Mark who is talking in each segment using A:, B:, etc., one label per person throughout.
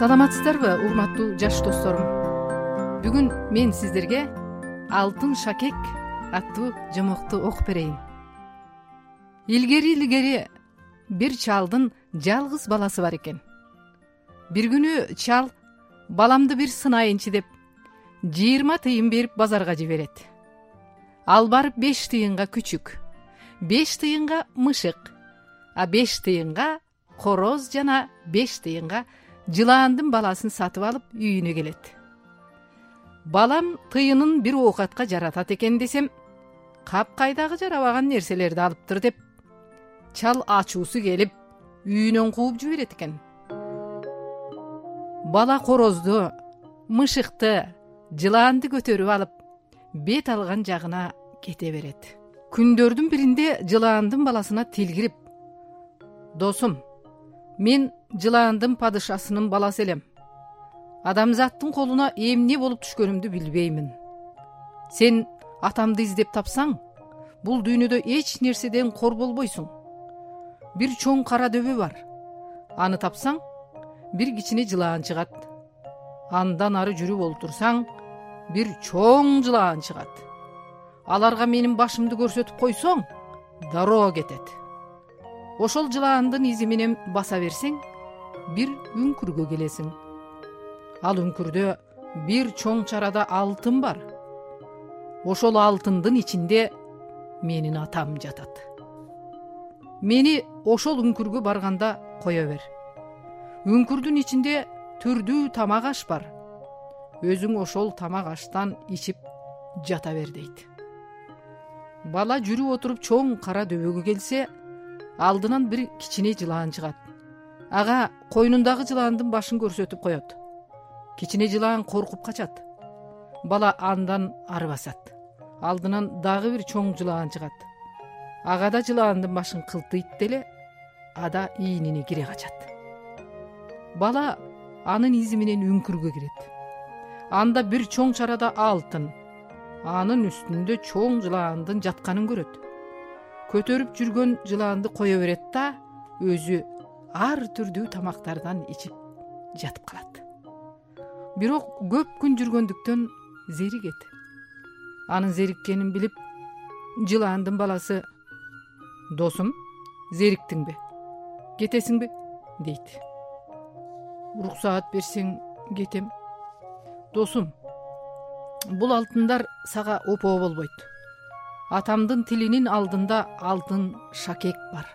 A: саламатсыздарбы урматтуу жаш досторум? Бүгүн мен сиздерге алтын шакек аттуу жомокту окуп берейин. Илгери илгери бир чалдын жалгыз баласы бар экен. Бир күнү чал баламды бир сынайынчы деп жыйырма тыйын берип базарга жиберет. Ал барып беш тыйынга күчүк беш тыйынга мышык а беш тыйынга короз жана беш тыйынга жылаандын баласын сатып алып үйүнө келет. Балам тыйынын бир оокатка жаратат экен десем капкайдагы жарабаган нерселерди алыптыр деп чал ачуусу келип үйүнөн кууп жиберет экен. Бала корозду мышыкты жылаанды көтөрүп алып бет алган жагына кете берет. Күндөрдүн биринде жылаандын баласына тил кирип досум мен жылаандын падышасынын баласы элем. Адамзаттын колуна эмне болуп түшкөнүмдү билбеймин. Сен атамды издеп тапсаң бул дүйнөдө эч нерседен кор болбойсуң. Бир чоң кара дөбө бар. Аны тапсаң бир кичине жылаан чыгат. Андан ары жүрүп олтурсаң бир чоң жылаан чыгат. Аларга менин башымды көрсөтүп койсоң дароо кетет ошол жылаандын изи менен баса берсең бир үңкүргө келесиң. Ал үңкүрдө бир чоң чарада алтын бар. Ошол алтындын ичинде менин атам жатат. Мени ошол үңкүргө барганда кое бер. Үңкүрдүн ичинде түрдүү тамак аш бар. Өзүң ошол тамак аштан ичип жата бер дейт. Бала жүрүп отуруп чоң кара дөбөгө келсе алдынан бир кичине жылаан чыгат. Ага койнундагы жылаандын башын көрсөтүп коет. Кичине жылаан коркуп качат. Бала андан ары басат алдынан дагы бир чоң жылаан чыгат. Ага да жылаандын башын кылтыйт деле ада ийинине кире качат. Бала анын изи менен үңкүргө кирет. Анда бир чоң чарада алтын. Анын үстүндө чоң жылаандын жатканын көрөт көтөрүп жүргөн жылаанды кое берет да өзү ар түрдүү тамактардан ичип жатып калат. Бирок көп күн жүргөндүктөн зеригет анын зериккенин билип жылаандын баласы досум зериктиңби кетесиңби? дейт. Уруксаат берсең кетем досум бул алтындар сага опоо болбойт атамдын тилинин алдында алтын шакек бар.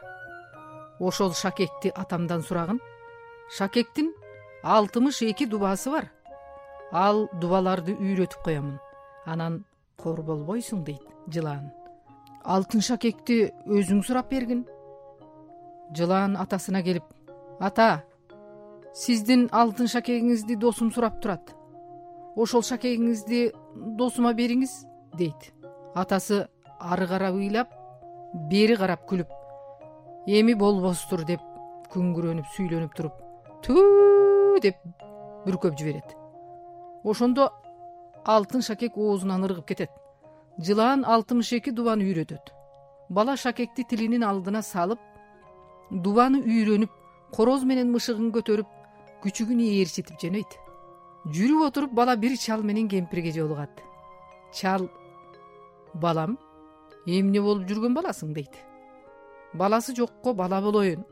A: Ошол шакекти атамдан сурагын. Шакектин алтымыш эки дубасы бар. Ал дубаларды үйрөтүп коемун анан кор болбойсуң дейт жылаан алтын шакекти өзүң сурап бергин. Жылаан атасына келип ата сиздин алтын шакегиңизди досум сурап турат. Ошол шакегиңизди досума бериңиз дейт. Атасы ары карап ыйлап бери карап күлүп эми болбостур деп күңгүрөнүп сүйлөнүп туруп түү деп бүркөп жиберет. Ошондо алтын шакек оозунан ыргып кетет. Жылаан алтымыш эки дубаны үйрөтөт. Бала шакекти тилинин алдына салып дубаны үйрөнүп короз менен мышыгын көтөрүп күчүгүн ээрчитип жөнөйт. Жүрүп отуруп бала бир чал менен кемпирге жолугат. Чал балам эмне болуп жүргөн баласың дейт. Баласы жокко бала болоюн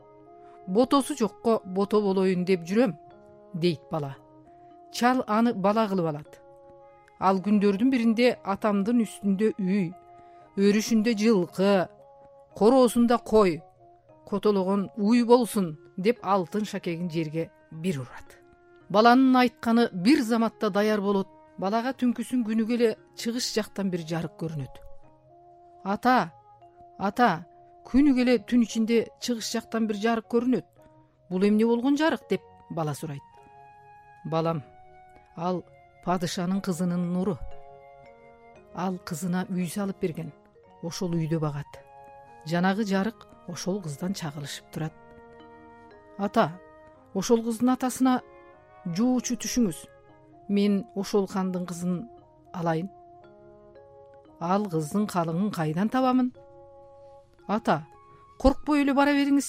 A: ботосу жокко бото болоюн деп жүрөм дейт бала. Чал аны бала кылып алат. Ал күндөрдүн биринде атамдын үстүндө үй өрүшүндө жылкы короосунда кой котологон уй болсун деп алтын шакегин жерге бир урат. Баланын айтканы бир заматта даяр болот балага түнкүсүн күнүгө эле чыгыш жактан бир жарык көрүнөт ата ата күнүгө эле түн ичинде чыгыш жактан бир жарык көрүнөт. Бул эмне болгон жарык деп бала сурайт балам ал падышанын кызынын нуру. Ал кызына үй салып берген. Ошол үйдө багат. Жанагы жарык ошол кыздан чагылышып турат ата ошол кыздын атасына жоочу түшүңүз мен ошол хандын кызын алайын ал кыздын калыңын кайдан табамын? Ата коркпой эле бара бериңиз.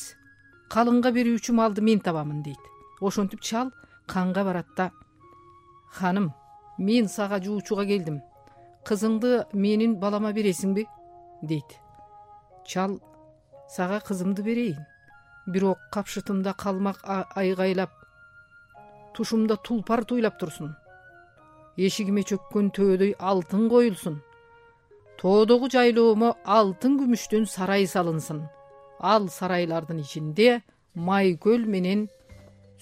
A: Калыңга берүүчү малды мен табамын дейт. Ошентип чал канга барат да. Ханым мен сага жуучуга келдим. Кызыңды менин балама бересиңби? Дейт. Чал сага кызымды берейин. Бирок капшытымда калмак айгайлап тушумда тулпар туйлап турсун. Эшигиме чөккөн төөдөй алтын коюлсун тоодогу жайлоомо алтын күмүштөн сарай салынсын. Ал сарайлардын ичинде май көл менен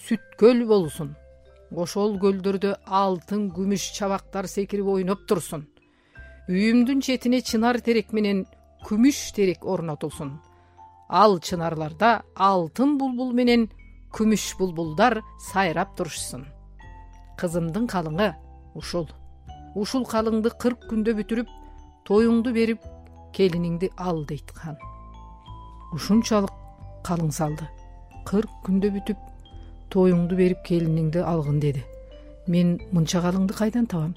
A: сүт көл болсун. Ошол көлдөрдө алтын күмүш чабактар секирип ойноп турсун. Үйүмдүн четине чынар терек менен күмүш терек орнотулсун. Ал чынарларда алтын булбул менен күмүш булбулдар сайрап турушсын кызымдын калыңы ушул. Ушул калыңды кырк күндө бүтүрүп тоюңду берип келиниңди ал дейт хан. Ушунчалык калың салды. Кырк күндө бүтүп тоюңду берип келиниңди алгын деди. Мен мынча калыңды кайдан табам?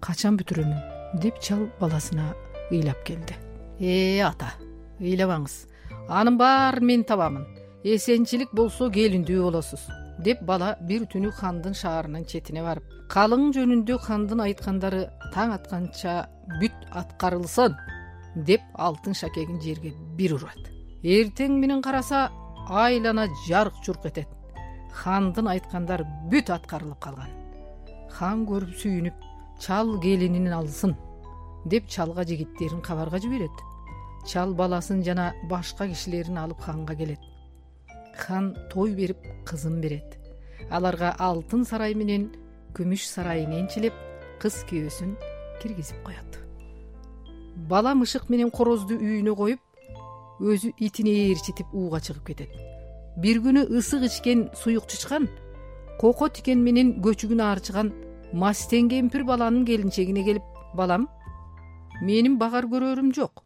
A: Качан бүтүрөмүн? деп чал баласына ыйлап келди. Э ата ыйлабаңыз. Анын баарын мен табамын. Эсенчилик болсо келиндүү болосуз деп бала бир түнү хандын шаарынын четине барып калың жөнүндө хандын айткандары таң атканча бүт аткарылсын деп алтын шакегин жерге бир урат. Эртең менен караса айлана жарк журк этет. Хандын айткандары бүт аткарылып калган. Хан көрүп сүйүнүп чал келинин алсын деп чалга жигиттерин кабарга жиберет. Чал баласын жана башка кишилерин алып ханга келет хан той берип кызын берет. Аларга алтын сарай менен күмүш сарайын энчилеп кыз күйөөсүн киргизип коет. Бала мышык менен корозду үйүнө коюп өзү итин ээрчитип ууга чыгып кетет. Бир күнү ысык ичкен суюк чычкан коко тикен менен көчүгүн аарчыган мастен кемпир баланын келинчегине келип балам менин багар көрөрүм жок.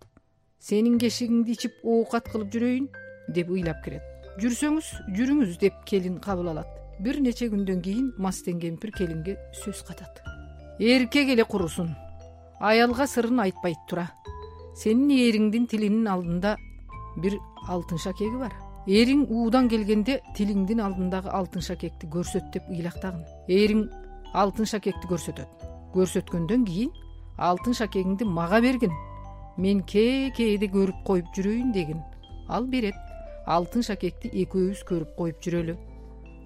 A: Сенин кешигиңди ичип оокат кылып жүрөйүн деп ыйлап кирет жүрсөңүз жүрүңүз деп келин кабыл алат. Бир нече күндөн кийин мастен кемпир келинге сөз катат. Эркек эле курусун. Аялга сырын айтпайт тура. Сенин эриңдин тилинин алдында бир алтын шакеги бар. Эриң уудан келгенде тилиңдин алдындагы алтын шакекти көрсөт деп ыйлактагын. Эриң алтын шакекти көрсөтөт. Көрсөткөндөн кийин алтын шакегиңди мага бергин мен кээ кээде көрүп коюп жүрөйүн дегин. Ал берет алтын шакекти экөөбүз көрүп коюп жүрөлү.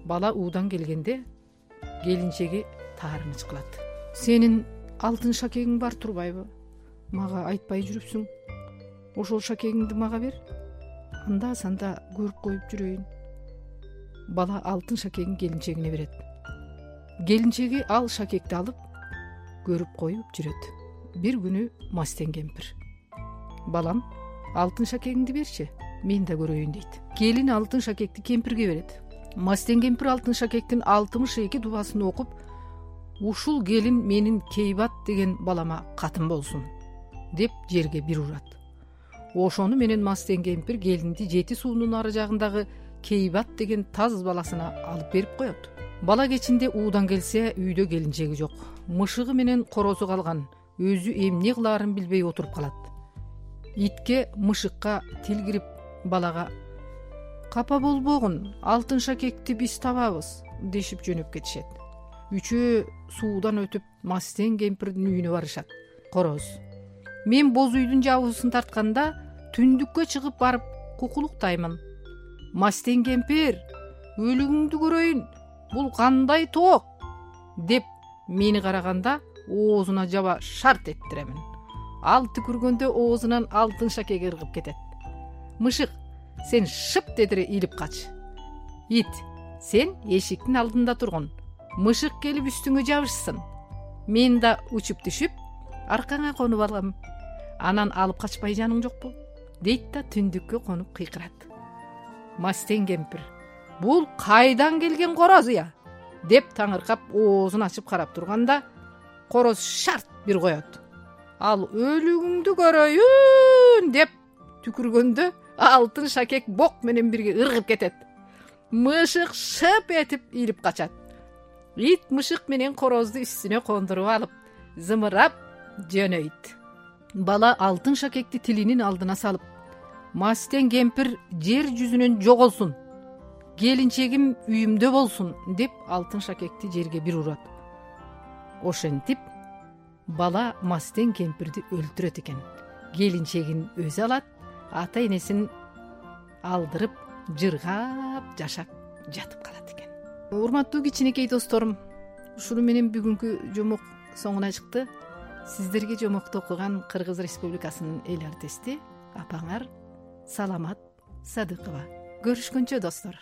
A: Бала уудан келгенде келинчеги таарыныч кылат сенин алтын шакегиң бар турбайбы? Мага айтпай жүрүпсүң. Ошол шакегиңди мага бер. Анда санда көрүп коюп жүрөйүн. Бала алтын шакегин келинчегине берет. Келинчеги ал шакекти алып көрүп коюп жүрөт. Бир күнү мастен кемпир балам алтын шакегиңди берчи мен да көрөйүн дейт. Келин алтын шакекти кемпирге берет. Мастен кемпир алтын шакектин алтымыш эки дубасын окуп ушул келин менин кейбат деген балама катын болсун деп жерге бир урат. Ошону менен мастен кемпир келинди жети суунун ары жагындагы кейбат деген таз баласына алып берип коет. Бала кечинде уудан келсе үйдө келинчеги жок. Мышыгы менен корозу калган өзү эмне кылаарын билбей отуруп калат. Итке мышыкка тил кирип балага капа болбогун алтын шакекти биз табабыз дешип жөнөп кетишет. Үчөө суудан өтүп мастен кемпирдин үйүнө барышат. Короз мен боз үйдүн жабыысын тартканда түндүккө чыгып барып кукулуктаймын. Мастен кемпир өлүгүңдү көрөйүн бул кандай тоок? деп мени караганда оозуна жаба шарт эттиремин. Ал түкүргөндө оозунан алтын шакек ыргып кетет мышык сен шып тетире илип кач. Ит сен эшиктин алдында тургун мышык келип үстүңө жабышсын. Мен да учуп түшүп аркаңа конуп алам. Анан алып качпай жаның жокпу дейт да түндүккө конуп кыйкырат. Мастен кемпир бул кайдан келген корозуя деп таңыркап оозун ачып карап турганда короз шарт бир коет. Ал өлүгүңдү көрөйүн! деп түкүргөндө алтын шакек бок менен бирге ыргып кетет. Мышык шып этип илип качат. Ит мышык менен корозду үстүнө кондуруп алып зымырап жөнөйт. Бала алтын шакекти тилинин алдына салып мастен кемпир жер жүзүнөн жоголсун келинчегим үйүмдө болсун деп алтын шакекти жерге бир урат. Ошентип бала мастен кемпирди өлтүрөт экен. Келинчегин өзү алат ата энесин алдырып жыргап жашап жатып калат экен. Урматтуу кичинекей досторум ушуну менен бүгүнкү жомок соңуна чыкты. Сиздерге жомокту окуган кыргыз республикасынын эл артисти апаңар саламат садыкова. Көрүшкөнчө достор